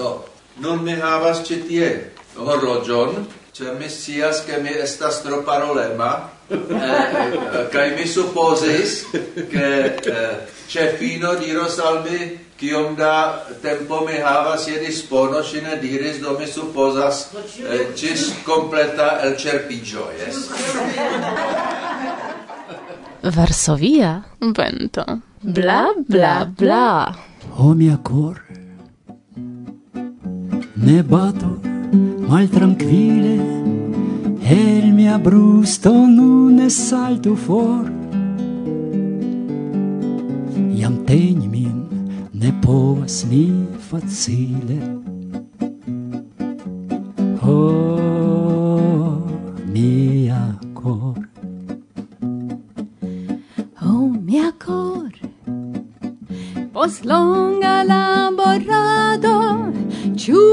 Do, nun mi havas ĉi tie horloĝon, ĉar mi scias ke mi estas tro parolema, eh, eh, kaj mi supozis, ke eh, ĉefino diros al mi kiom da tempo mi havas je dispono, ŝi ne diris, do mi supozas ĝis kompleta elĉerpiĝo, jes. Varsovia vento. Bla, bla, bla. O mia cor, ne bato mal maltrankvile el mia brusto nun saltu for. Iam tegni min ne povas mi facile. Oh, mia cor. Oh, mia cor. Post long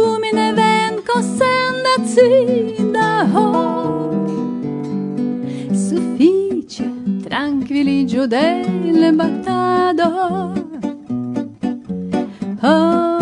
du mine vän gå sända sida håll Suffice tranquilligio del battador Oh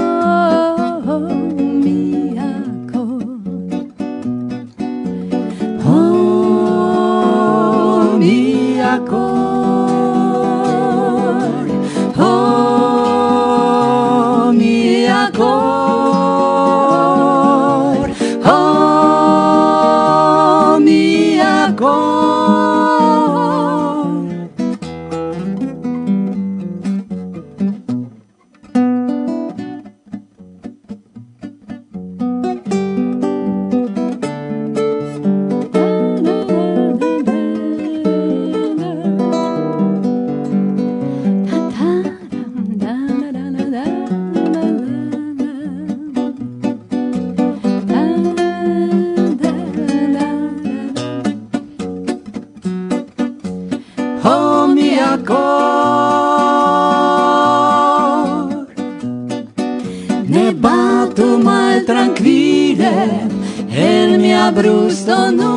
abrustando.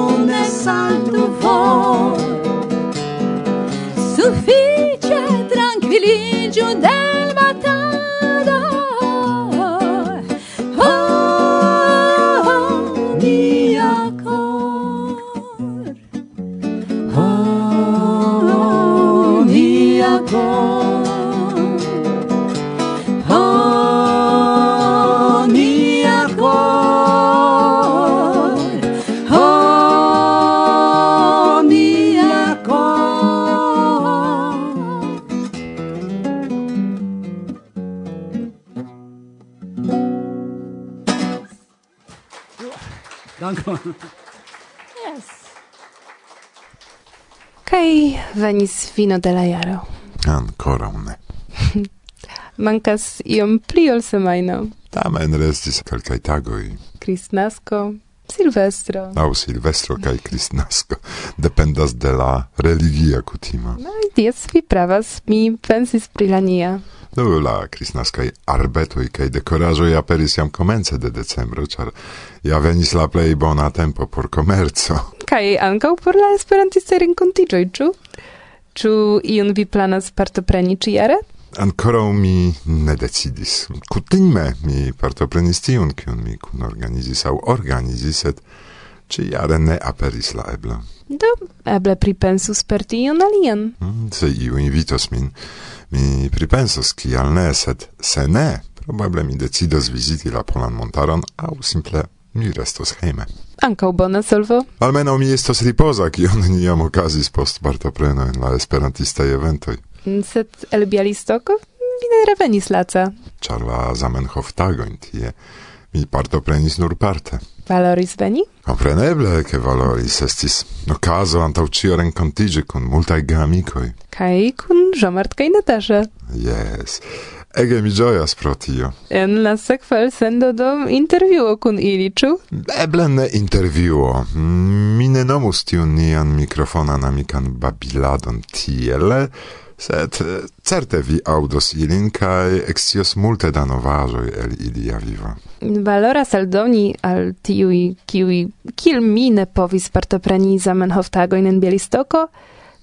Dankon. Yes. Kaj venis vino de la jaro. Ancora ne. Mankas iom pli ol semajno. Tamen restis kelkaj tagoj. Kristnasko, Silvestro. Aŭ Silvestro kaj Kristnasko dependas de la religia kutimo. No, jes, vi pravas. Mi pensis pri la nia. Do la kristnaskaj arbetoj kaj dekoraĵoj aperis jam komence de decembro, ĉar ja venis la plej bona tempo por komerco. Kaj ankaŭ por la esperantistaj renkontiĝoj, ĉu? Ĉu iun vi planas partopreni ĉiare? Ankoraŭ mi ne decidis. Kutime mi partoprenis tiun, kiun mi kunorganizis aŭ organizis, sed ĉiare ne aperis la ebla. Do, eble pripensus per tion alien. Mm, se iu invitos min. Mi pripensos kial ne, sed se ne, probable mi decidos viziti la Polan montaron aŭ simple mi restos hejme. Ankaŭ bona solvo? Almenaŭ mi estos ripoza, kion neniam okazis post partopreno en la esperantistaj eventoj. Mm, sed el Bialistoko vi ne revenis laca. Ĉar la Zamenhof tagojn tie mi partoprenis nur parte. Valoris veni? Compreneble che valoris estis ocaso antau cio rencontigi con multae gamicoi. Cai cun Jean-Marc cae Natasha. Yes. Ege mi gioias pro tio. En la sekva sendo do intervjuo kun ili, ĉu? Eble ne intervjuo. Mi ne nomus tiun nian mikrofonan amikan babiladon tiele, sed eh, certe vi audos ilin kaj ekscios multe da novaĵoj el ilia vivo. Valoras aldoni al tiuj, kiuj kiel mi ne povis partopreni Zamenhof-tagojn en Bielistoko,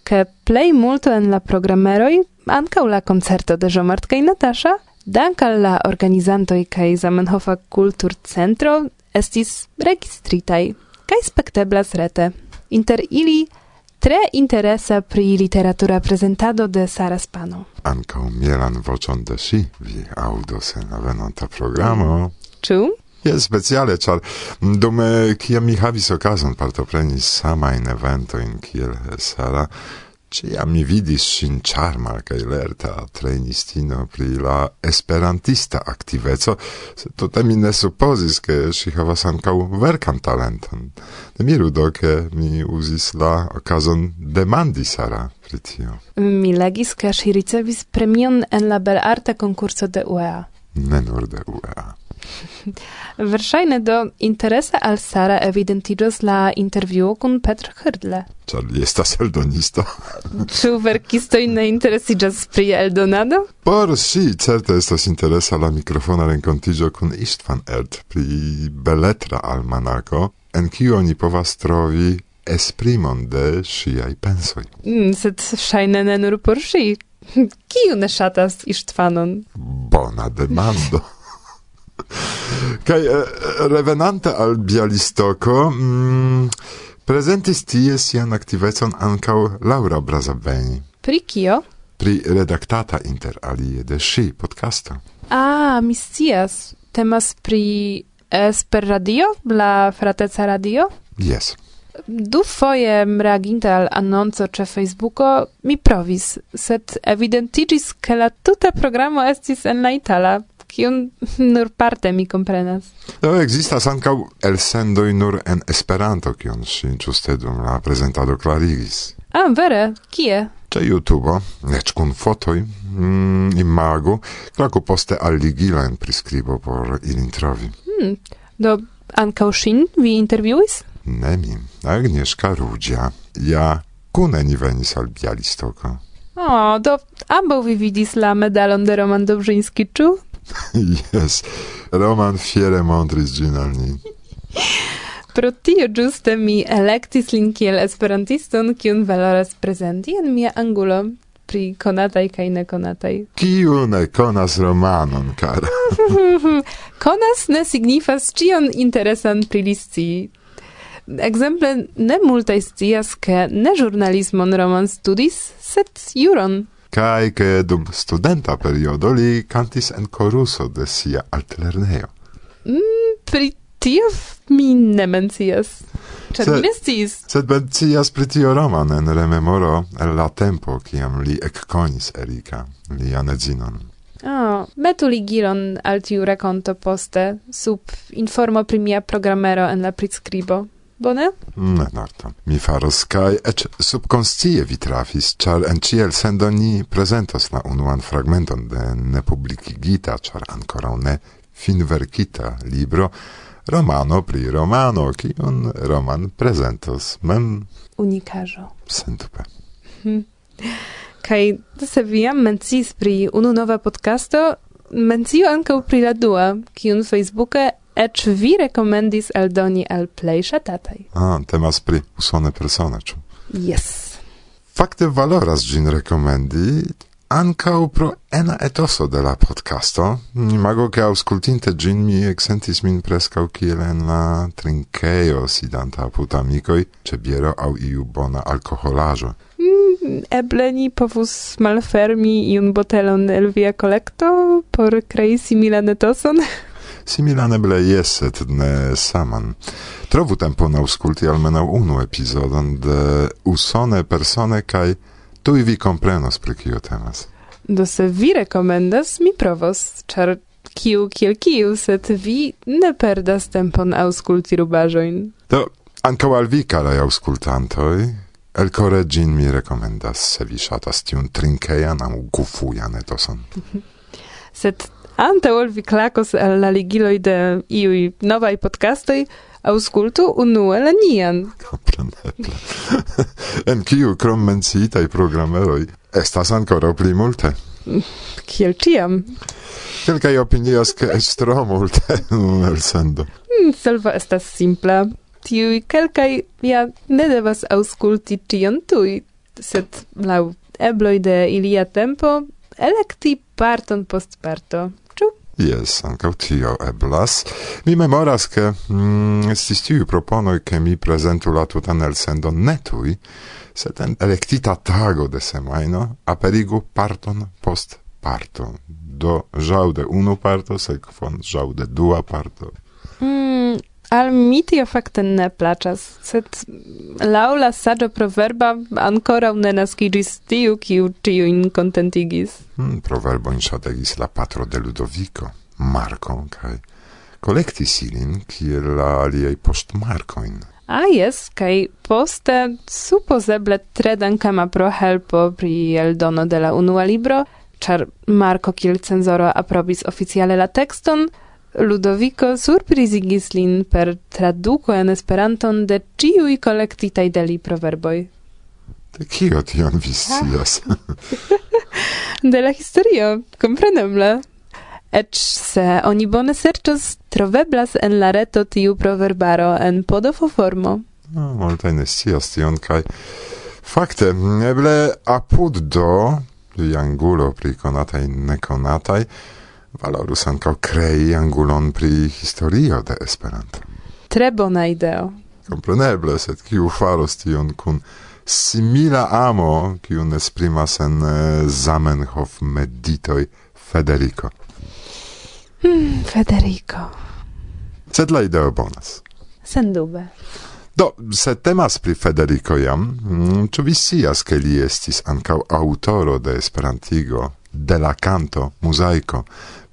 ke plej multo en la programeroj ankaŭ la koncerto de Jomart kaj Natasha, dank al la organizantoi kai Zamenhofa kulturcentro estis registritai, kai spekteblas rete. Inter ili tre interesa pri literatura presentado de Sara Spano. Ankaŭ mielan voĉon de ŝi vi aŭdos en la venonta programo. Ĉu? Jes, speciale, ĉar Dume, kiam mi havis okazon partopreni samajn eventojn kiel Sara, Ciam mi vidis sin charma kaj lerta trainistino pri la esperantista aktiveco, tute mi ne supposis ke ŝi havas ankaŭ verkan talenton. Ne miru do, ke mi uzis la okazon demandi Sara pri tio. Mi legis, ke si ricevis premion en la belarta konkurso de UEA. Ne nur de UEA. Verŝajne do interese al Sara evidentiĝos la intervjuo kun Petr Hrdle. Ĉar li estas eldonisto. Ĉu verkistoj ne interesiĝas pri eldonado? Por si certe estas interesa la mikrofona renkontiĝo kun Istvan Erd pri beletra almanako, en kiu oni povas trovi esprimon de ŝiaj pensoj. Mm, sed ŝajne ne nur por ŝi. Kiu ne ŝatas Istvanon? Bona demando. Kai eh, revenante al Bialistoko, mm, prezentis tie sian aktivecon ankaŭ Laura Brazabeni. Pri kio? Pri redaktata inter alie de ŝi podcasto. Ah, mi scias. Temas pri Esperradio, la frateca radio? Yes. Du foje reaginte al annonco ĉe Facebooko mi provis, sed evidentiĝis ke la tuta programo estis en la itala. Kiun nur parte mi comprenas. Do existas ancau el sendoi nur en Esperanto, kion si giuste dum la presentado clarigis. Ah, vere? Kie? Ce YouTube, nec cun fotoi, mm, imago, claco poste alligila en prescribo por ilin trovi. Hmm. Do ancau shin vi interviuis? Ne mi, Agnieszka Rudzia, ja cune ni venis al Bialistoko. O, do ambo vi vidis la medalon de Roman Dobrzyński, czu? yes, Roman fiere montris gin al ni. Pro tio giuste mi electis lin kiel esperantiston, kiun valoras presenti en mia angulo pri konataj kaj nekonataj. Kiu ne konas romanon, kara? konas ne signifas cion interesan pri li scii. Ekzemple ne multaj scias, ke ne žurnalismon roman studis, sed juron kai che dum studenta periodo li cantis en coruso de sia altlerneo. Mm, pri tio mi ne mencias. Ĉar mi nesciis. Sed mencias pri tio Roman en rememoro el la tempo kiam li ekkonis Erika, lian edzinon. Oh, metu ligilon al tiu rakonto poste sub informo pri mia programero en la priskribo. Bone? Mm, ne, Norton. Mi faros, kai ec subconscie vi trafis, char en ciel sendo ni presentos la unuan fragmenton de nepublicigita, char ancora ne finverkita libro, romano pri romano, kiun roman presentos mem. Unicajo. Sentupe. Hmm. Kaj se viam mencis pri unu nova podcasto, mencio ankaŭ pri la dua, kiun Facebooke ecz vi recomendis eldoni el plej shatatai. Ah, temas pri usone persone, ĉu? Yes. Fakte valoras gin rekomendi, ancau pro ena etoso de la podcasto. Ni mago che auscultinte gin mi exentis min prescau kiel en la trinkejo sidanta apud amicoi, ce biero au iu bona alkoholaĵo. Mm, eble ni povus malfermi iun botelon el via kolekto por krei similan etoson? similan eble jes, sed ne saman. Trovu tempon aŭskulti almenau unu epizodon de usone persone kaj tui vi komprenos pri kio temas. Do se vi rekomendas, mi provos, ĉar kiu kiel kiu, sed vi ne perdas tempon aŭskulti rubaĵojn. Do ankaŭ al vi, karaj el core gin mi recomendas se vi shatas tiun trinkejan aŭ gufujan etoson. sed Ante ol vi klakos al la ligiloj de iuj novaj podcastoj, auscultu unue la nian. Compreneble. en kiu krom menciitaj programeroj estas ankoraŭ pli multe. Kiel ĉiam. Kelkaj opinias che est tro multe nun elsendo. Mm, selva estas simpla. Tiuj kelkaj ja ne devas aŭskulti ĉion tuj, sed laŭ ebloj de ilia tempo elekti parton post parto. Yes, ankaŭ tio eblas. Mi memoras, ke mm, estis tiu proponoj, ke mi prezentu la tutan elsendon ne tuj, sed en elektita tago de semajno aperigu parton post parto. Do ĵaŭde unu parto, sekvon ĵaŭde dua parto. Mm, Al mi tio fakte ne plaĉas, sed laŭ la proverba ankoraŭ ne naskiĝis tiu, kiu ĉiujn kontentigis. Mm, proverbojn ŝategis la patro de Ludoviko, Marko kaj kolektis ilin kiel la aliaj postmarkojn. A jes, kaj poste supozeble tre dankama pro helpo pri eldono de la unua libro, ĉar Marko kiel cenzoro aprobis oficiale la tekston, Ludovico surprizigis lin per traduco en Esperanton de ĉiuj kolektitaj de li proverboj. De kio tion vi scias? de la historio, kompreneble. Eĉ se oni bone serĉos, troveblas en la reto tiu proverbaro en podofoformo. No, multaj ne scias tion kaj fakte eble apud do triangulo pri konataj nekonataj valorus ankaŭ krei angulon pri historio de Esperanto. Tre bona ideo. Compreneble, sed kiu faros tion kun simila amo, kiun esprimas en eh, Zamenhof meditoj Federico. Hmm, Federico. Sed la ideo bonas. Sendube. Do, se temas pri Federico jam, mm, ĉu vi scias, ke li estis ankaŭ aŭtoro de Esperantigo, de la canto, mosaico,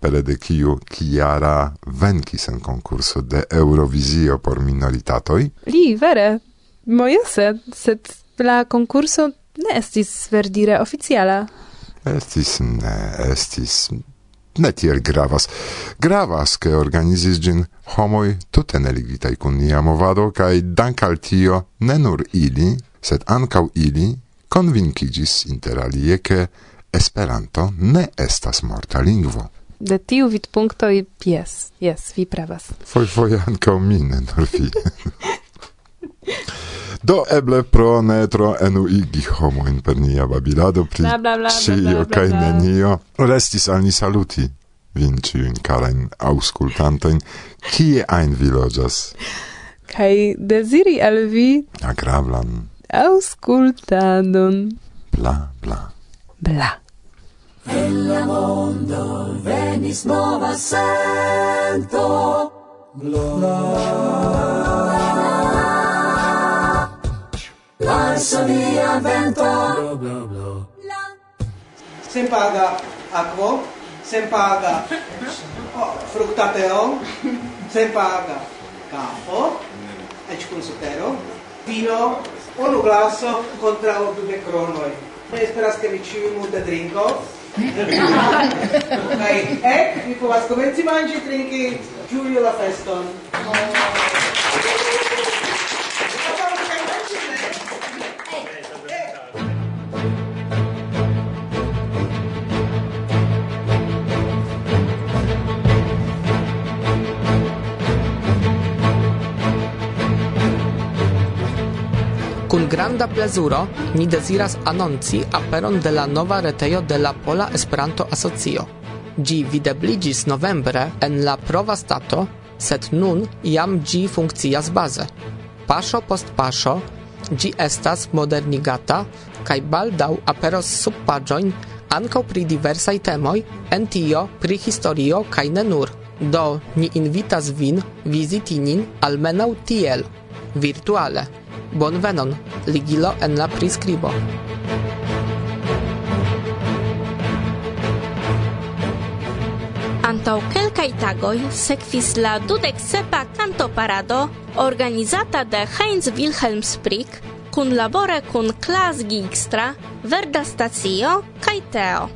pere de kiu Kiara venkis en konkurso de Eurovisio por minoritatoj. Li vere mojose, sed la konkurso ne estis verdire oficiala. Estis ne, estis ne tiel gravas. Gravas, ke organizis gin homoj tute neligitaj kun nia movado, kaj dank al tio ne nur ili, sed ankaŭ ili konvinkiĝis interalie, ke Esperanto ne estas morta lingvo de tiu vidpunkto jes, Yes, vi pravas. Foj foje mine nur vi. Do eble pro ne tro enuigi homojn per nia babilado pri ĉio bla. nenio. Restis al ni saluti vin ciuin karajn aŭskultantojn. Kie ein vi loĝas? Kai desiri al vi agrablan. aŭskultadon. Bla bla. Bla. En la mondo venis nova sento. Gloria. Lanso via vento. Bla, bla, Sen paga acqua, sen paga. Oh, fructateo, sen paga. Capo, ec cum sutero, vino, unu glaso contra o due cronoi. Esperas che vi ciu multe drinkos, Kaj ek, mi povas komenci manĝi, trinki Giulio la feston. Oh. granda plezuro ni deziras anonci aperon de la nova retejo de la Pola Esperanto Asocio. Ĝi videbligis novembre en la prova stato, sed nun jam ĝi funkcias baze. Paŝo post paŝo ĝi estas modernigata kaj baldaŭ aperos subpaĝojn ankaŭ pri diversaj temoj, en tio pri historio kaj ne nur. Do ni invitas vin viziti nin almenaŭ tiel virtuale. Bonvenon, ligilo en la priskribo. Antau kelkaj tagoj sekvis la dudeksepa kantoparado organizata de Heinz Wilhelm Sprick kunlabore kun Klas Gigstra, Verda Stacio kaj Teo.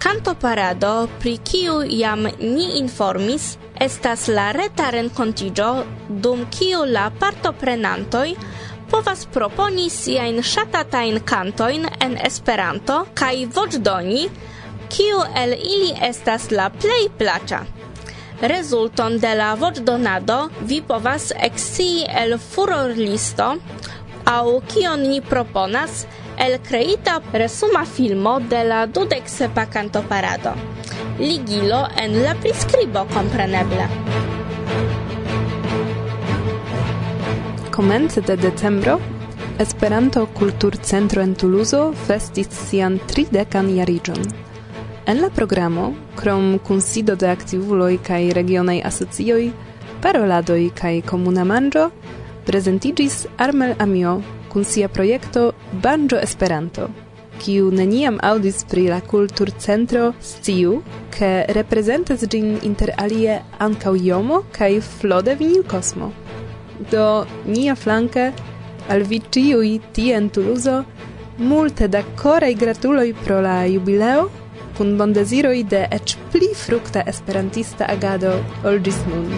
Kantoparado, pri kiu jam ni informis, estas la reta renkontiĝo, dum kiu la partoprenantoj povas proponi siajn ŝatatajn kantojn en Esperanto kaj voĉdoni, kiu el ili estas la plej plaĉa. Rezulton de la voĉdonado vi povas ekscii el furorlisto aŭ kion ni proponas el kreita resuma filmo de la dudek sepa kantoparado. Ligilo en la priskribo kompreneble. Comence de decembro Esperanto Kulturcentro en Tuluzo festis sian tridekan jariĝon. En la programo, krom kunsido de aktivuloj kaj regionaj asocioj, paroladoj kaj komuna manĝo, prezentiĝis Armel Amio kun sia projekto Banjo Esperanto, kiu neniam aŭdis pri la kulturcentro sciu, ke reprezentas ĝin inter alie ankaŭ Jomo kaj Flode Vinilkosmo. Do nia flanke al vi ciui tie en Tuluzo multe da corei gratuloi pro la jubileo cun bon desiroi de ec pli frukta esperantista agado ol gis nun.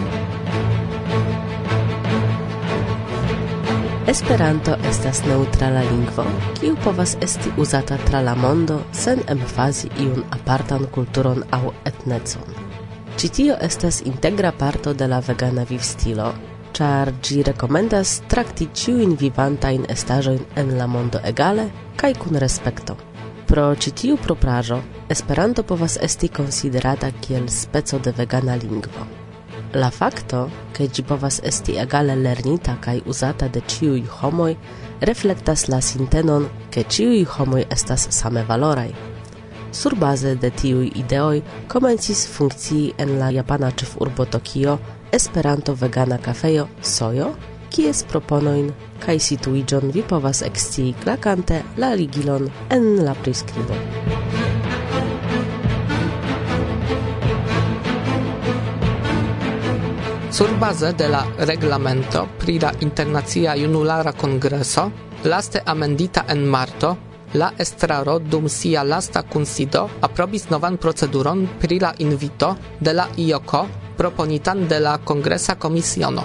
Esperanto estas neutrala lingvo, kiu povas esti uzata tra la mondo sen emfazi iun apartan kulturon aŭ etnecon. Ĉi tio estas integra parto de la vegana vivstilo, char gi recomendas trakti ciuin vivantain estajoin en la mondo egale kai kun respekto. Pro citiu proprajo, Esperanto povas esti considerata kiel speco de vegana lingvo. La facto, ke gi povas esti egale lernita kai uzata de ciui homoj, reflektas la sintenon, ke ciui homoj estas same valoraj. Surbaze de tiui ideoj komencis funkcii en la japana ĉefurbo Tokio Esperanto-vegana kafejo Sojo, kies proponoin kaj situiĝon vi povas ekscii klakante la ligilon en la priskribo. Surbaze de la reglamento pri la internacia junulara kongreso, laste amendita en marto, la estraro dum sia lasta kunsido aprobis novan proceduron pri la invito de la IOKO proponitan de la Congresa Comisiono.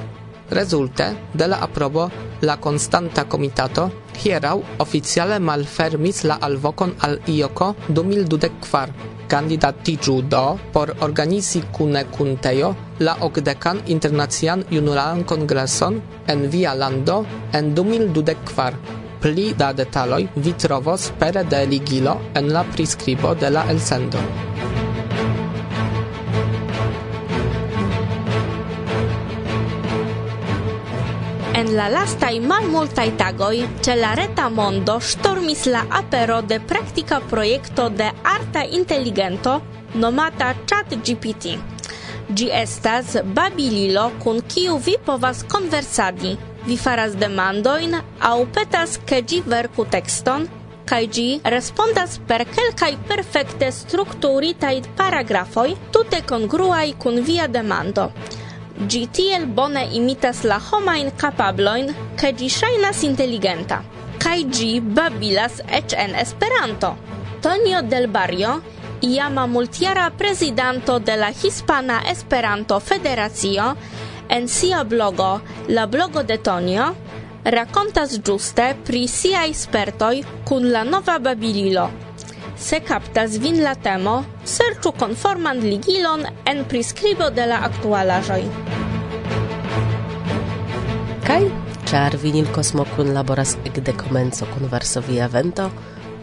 Rezulte de la aprobo la Constanta Comitato hierau oficiale malfermis la alvokon al IOKO 2024. Candidatiju do por organizi cune kun teo la ogdecan internacian junularan kongreson en via lando en 2024. Pli da detaloj vi trovos pere de ligilo en la priskribo de la elsendo. En la lastaj malmultaj tagoi, ce la reta mondo stormis la apero de praktika projekto de arta inteligento nomata ChatGPT. Gi estas babililo kun kiu vi povas konversadi. Vi faras demandoin au petas, ke gi verku tekston, kaj gi respondas per kelkaj perfekte strukturitaj paragrafoj tute kongruaj kun via demando. Gi tiel bone imitas la homain kapabloin, ca gi shainas intelligenta. Kai gi babilas ec en Esperanto. Tonio del Barrio, iama multiara prezidanto de la Hispana Esperanto Federacio, en sia blogo La blogo de Tonio, rakontas giuste pri sia spertoj kun la nova Babililo. Se captas vin la temo, serĉu konforman ligilon en priskribo de la aktualaĵoj. Kaj ĉar vinil kosmo kunlaboras ekde komenco kun Varsovia vento,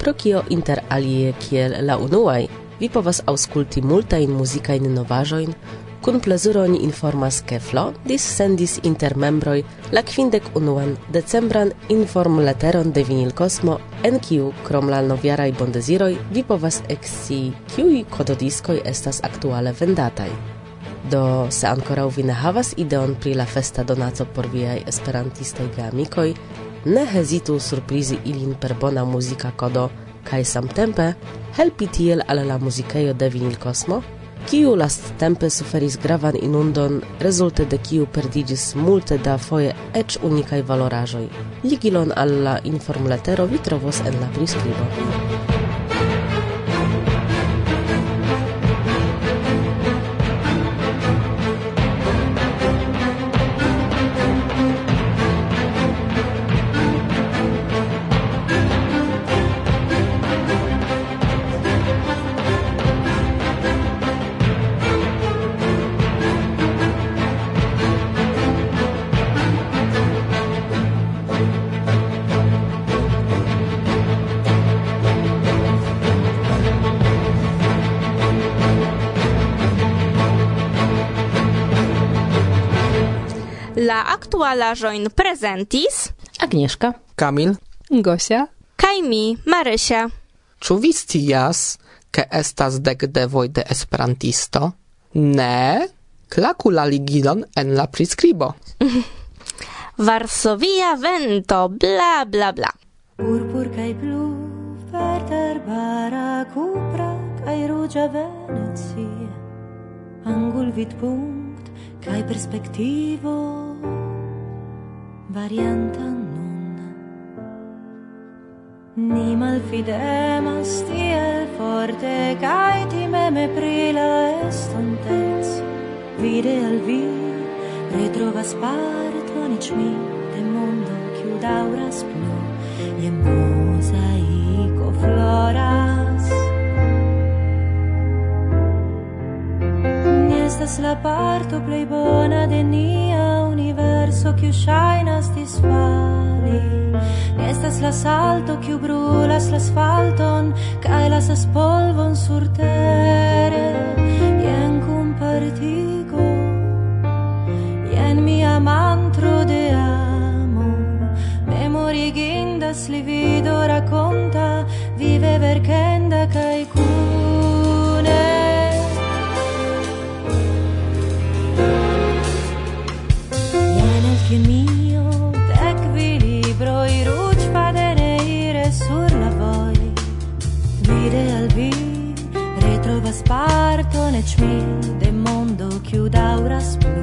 pro kio inter alie kiel la unuaj vi povas aŭskulti multajn muzikajn novaĵojn Kun plezuro ni informas ke Flo dissendis inter membroj la kvindek unuan decembran informleteron de Vinilkosmo, en kiu krom la novjaraj bondeziroj vi povas ekscii kiuj kododiskoj estas aktuale vendataj. Do se ankoraŭ vi ne havas ideon pri la festa donaco por viaj esperantistaj geamikoj, ne hezitu surprizi ilin per bona muzika kodo kaj samtempe helpi tiel al la muzikejo de Vinil Cosmo, kiu last tempe suferis gravan inundon, rezulte de kiu perdigis multe da foje eĉ unikaj valoraĵoj. Ligilon al la informletero vi trovos en la priskribo. La aktualaĵojn prezentis Agnieszka. Kamil, Gosia. kaj mi, Marysia. ĉu vi scias, ke estas dek devoj de esperantisto? Ne? Klaku la ligilon en la priskribo. Varsovia vento, bla bla bla. Purpur kaj blu, verter bara, kupra kaj ruĝa Venecia. Angul vidpunkt kaj perspektivo varianta nun ni malfidemas tiel forte kaj timeme pri la estontez vide al vi retrovas parton eĉ mi de mondo kiu daŭras plu je mozaiko floras. Ni estas la parto plej bona de nia penso che uscinas ti spali estas la salto che brulas l'asfalton cae las spolvon sur terre. Ien cum partigo ien mia mantro de amo. Memorigindas li vido racconta vive verkenda cae cura nire albi Retrova sparto nec mi de mondo chiuda ora spune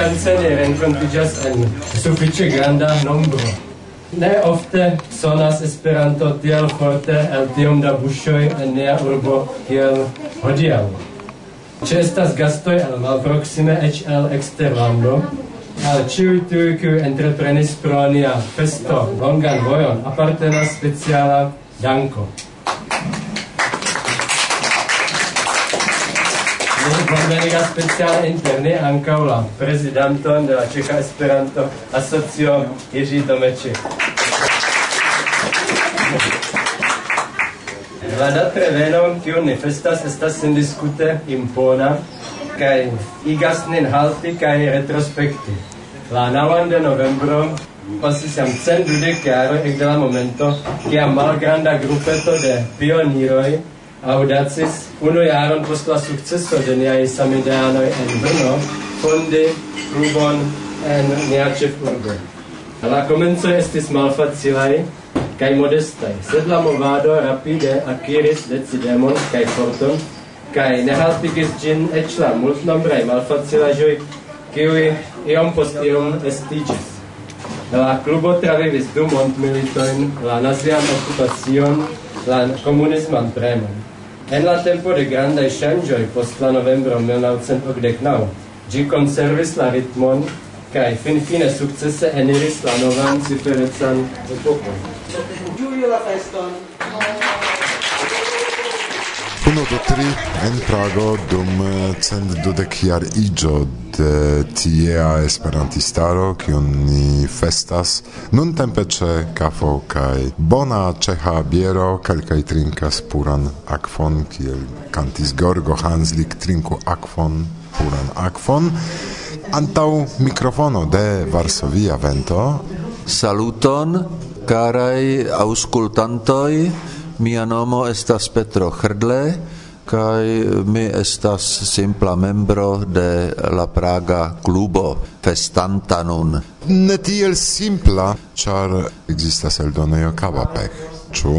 ŝance ne renkontiĝas en sufiĉe granda nombro. Ne ofte sonas Esperanto tiel forte el tiom da buŝoj en nia urbo kiel hodiaŭ. Ĉestas gastoj el malproksime eĉ el eksterlando, al ĉiuj tiuj kiuj entreprenis pro nia festo longan vojon apartenas speciala danko. bonvenigas speciale interne ankaŭ la prezidanton de la Ĉeĥa Esperanto Asocio Jiří Domeček. La datrevenon, kiun ni festas, estas sendiskute impona kaj igas nin halti kaj retrospekti. La naŭan de novembro pasis jam cent dudek jaroj ekde la momento, kiam malgranda grupeto de pioniroj Audacis, unu jaron post la successo de niai samideanoi en Brno, fondi klubon en nia ĉefurbo. La komenco estis malfacilaj kai modestai, sed la movado rapide akiris decidemon kai forton, kai ne haltigis ĝin eĉ la multnombraj malfacilaĵoj, kiuj iom post iom estiĝis. La klubo travivis du mondmilitojn, la nazian okupacion la komunisman premon. En la tempo de grandaj ŝanĝoj post la novembro 1989 ĝi konservis la ritmon kaj finfine sukcese eniris la novan ciferecan epokon. Ĝuju la feston! tri en Prago dum eh, cent dudek jar iĝo de tiea esperantistaro kiun ni festas nuntempe ĉe kafo kaj bona ĉeĥa biero kelkaj trinkas puran akvon kiel kantis Gorgo Hanslik trinku akvon puran akvon. Antaŭ mikrofono de Varsovia Vento. Saluton karaj aŭskultantoj. Mia nomo estas Petro Hrdle, kai mi estas simpla membro de la Praga klubo festanta nun. Ne tiel simpla, ĉar existas eldonejo Kavapek, ĉu?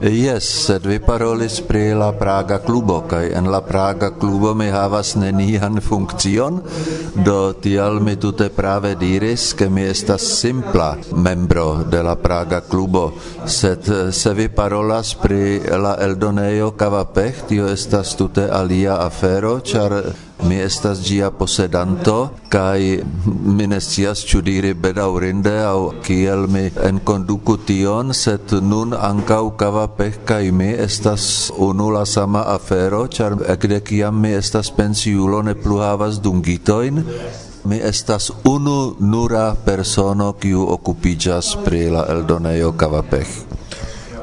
Yes, sed vi parolis pri la Praga klubo, kaj en la Praga klubo mi havas nenian funkcion, do tial mi tute prave diris, ke mi estas simpla membro de la Praga klubo, sed eh, se vi parolas pri la eldonejo Kavapech, tio estas tute alia afero, ĉar mi estas gia posedanto kai mi ne scias ĉu diri bedaŭrinde aŭ kiel mi enkonduku tion sed nun ankaŭ Kavapech kaj mi estas unu la sama afero ĉar ekde kiam mi estas pensiulo ne plu havas dungitojn. Mi estas unu nura persono kiu okupiĝas pri la eldonejo Kavapeh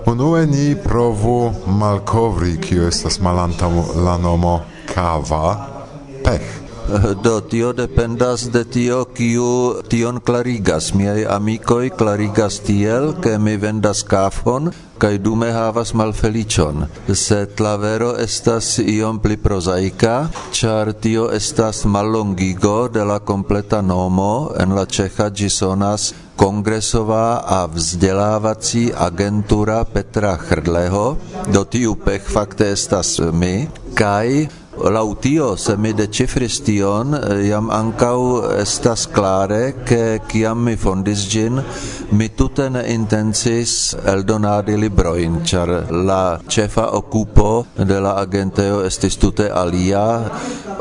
Unue ni provu malkovri kio estas malantaŭ la nomo kava. Pech Do tio dependas de tio kiu tion klarigas. Miaj amikoj klarigas tiel, ke mi vendas kafon kaj dume havas malfeliĉon. Sed la vero estas iom pli prozaika, ĉar tio estas mallongigo de la kompleta nomo en la ĉeĥa ĝi sonas kongresová a vzdělávací agentura Petra Chrdleho, do tiu pech fakte estas my, kaj lautio se mi decifris tion eh, jam ancau estas clare che ciam mi fondis gin mi tute ne intensis eldonadi libroin char la cefa occupo de la agenteo estis tute alia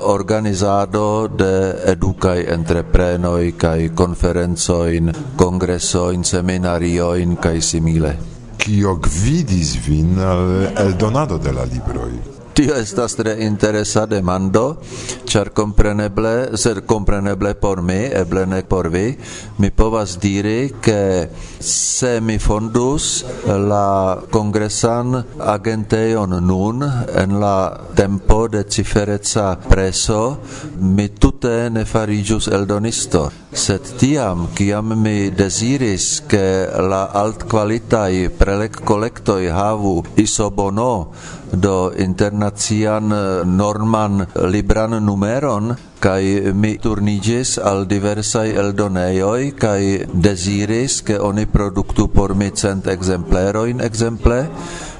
organizado de educai entreprenoi kai conferenzoin congressoin seminarioin kai simile Kio gvidis vin al eldonado de la libroi? Tio estas tre interesa demando, ĉar kompreneble, ser kompreneble por mi, eble ne por vi, mi povas diri ke se mi fondus la kongresan agentejon nun en la tempo de cifereca preso, mi tute ne farigius eldonisto. Sed tiam, kiam mi desiris, ke la altkvalitaj prelek-kolektoj havu isobono, do internacian eh, norman libran numeron kai mi turnigis al diversai eldoneioi kai desiris ke oni produktu por mi cent exempleroin exemple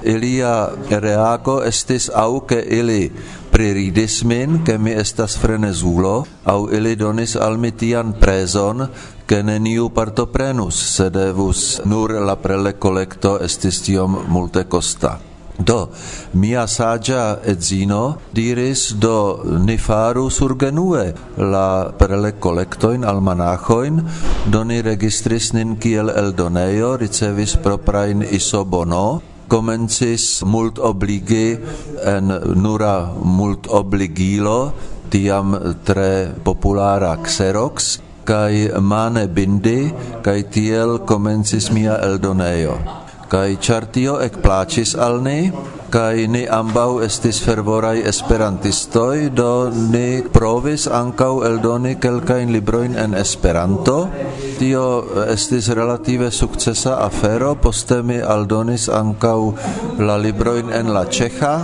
ilia reago estis au ke ili priridis min ke mi estas frenezulo au ili donis al mi tian prezon ke neniu partoprenus sedevus nur la prele collecto estis tiom multe costa Do, mia sagia edzino diris do ni faru surgenue la preleccolectoin al manachoin, do ni registris nin kiel eldoneio, ricevis proprain isobono, comencis mult obligi en nura mult obligilo, tiam tre populara xerox, kai mane bindi, kai tiel comencis mia eldoneio kai chartio ek placis al ni? Kai ni ambau estis fervorai esperantistoi do ni provis ankau eldoni kelkain libroin en Esperanto. Tio eh, estis relative sukcesa afero poste mi aldonis ankau la libroin en la ĉeĥa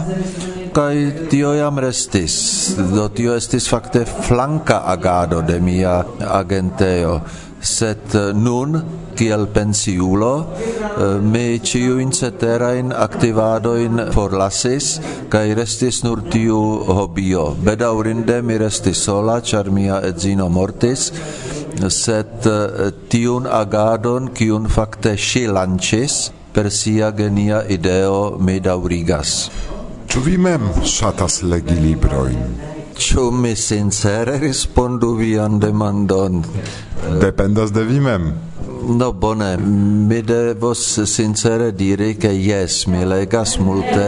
kai tio jam restis do tio estis fakte flanka agado de mia agenteo sed eh, nun kiel pensiulo eh, mi ciuin ceterain activadoin forlasis kai restis nur tiu hobio bedaurinde mi restis sola char mia edzino mortis sed eh, tiun agadon kiun fakte si lancis per sia genia ideo me daurigas Ĉu vi mem ŝatas legi librojn? Ĉu mi sincere respondu vian demandon? Dependas de vi mem. No bone, mi devos sincere diri che yes, mi legas multe,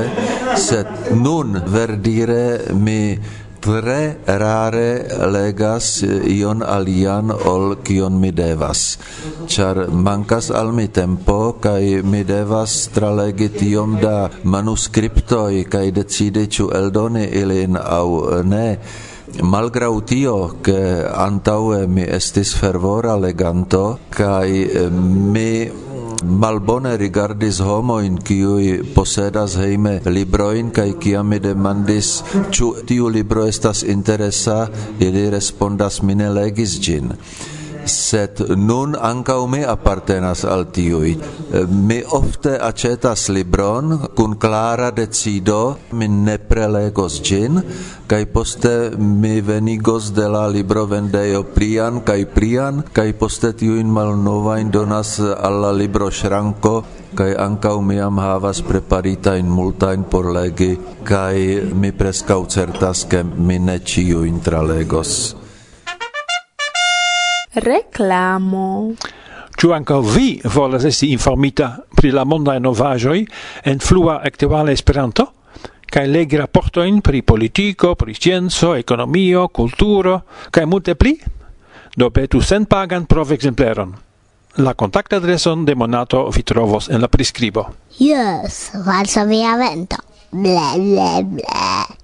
sed nun verdire mi tre rare legas ion alian ol kion mi devas. Char mancas al mi tempo kai mi devas tralegi tiom da manuscriptoi kai decidi ĉu eldoni ilin au ne. Malgrau tio, che antaue mi estis fervora leganto, kai mi malbone rigardis homoin qui posedas hejme librojn kai kiam mi demandis chu tiu libro estas interesa? ili respondas mine legis gin set nun ankaŭ mi appartenas al tiui. Eh, mi ofte acetas libron kun clara decido, mi ne prelegos gin, kai poste mi venigos de la librovendejo prian, kai prian, kai poste tiujn malnovajn donas alla libro shranko, kai ankaŭ mi am havas preparitajn multajn por legi kai mi preskaŭ certas ke mi ne ĉiujn intralegos reclamo. Ciu anca vi volas esti informita pri la mondae novajoi en flua actuale Esperanto? kai legi rapportoin pri politico, pri scienzo, economio, culturo, kai multe pli? Do petu sen pagan prov exempleron. La contact adreson de Monato vi trovos en la prescribo. Yes, valsa via vento. Ble, ble, ble.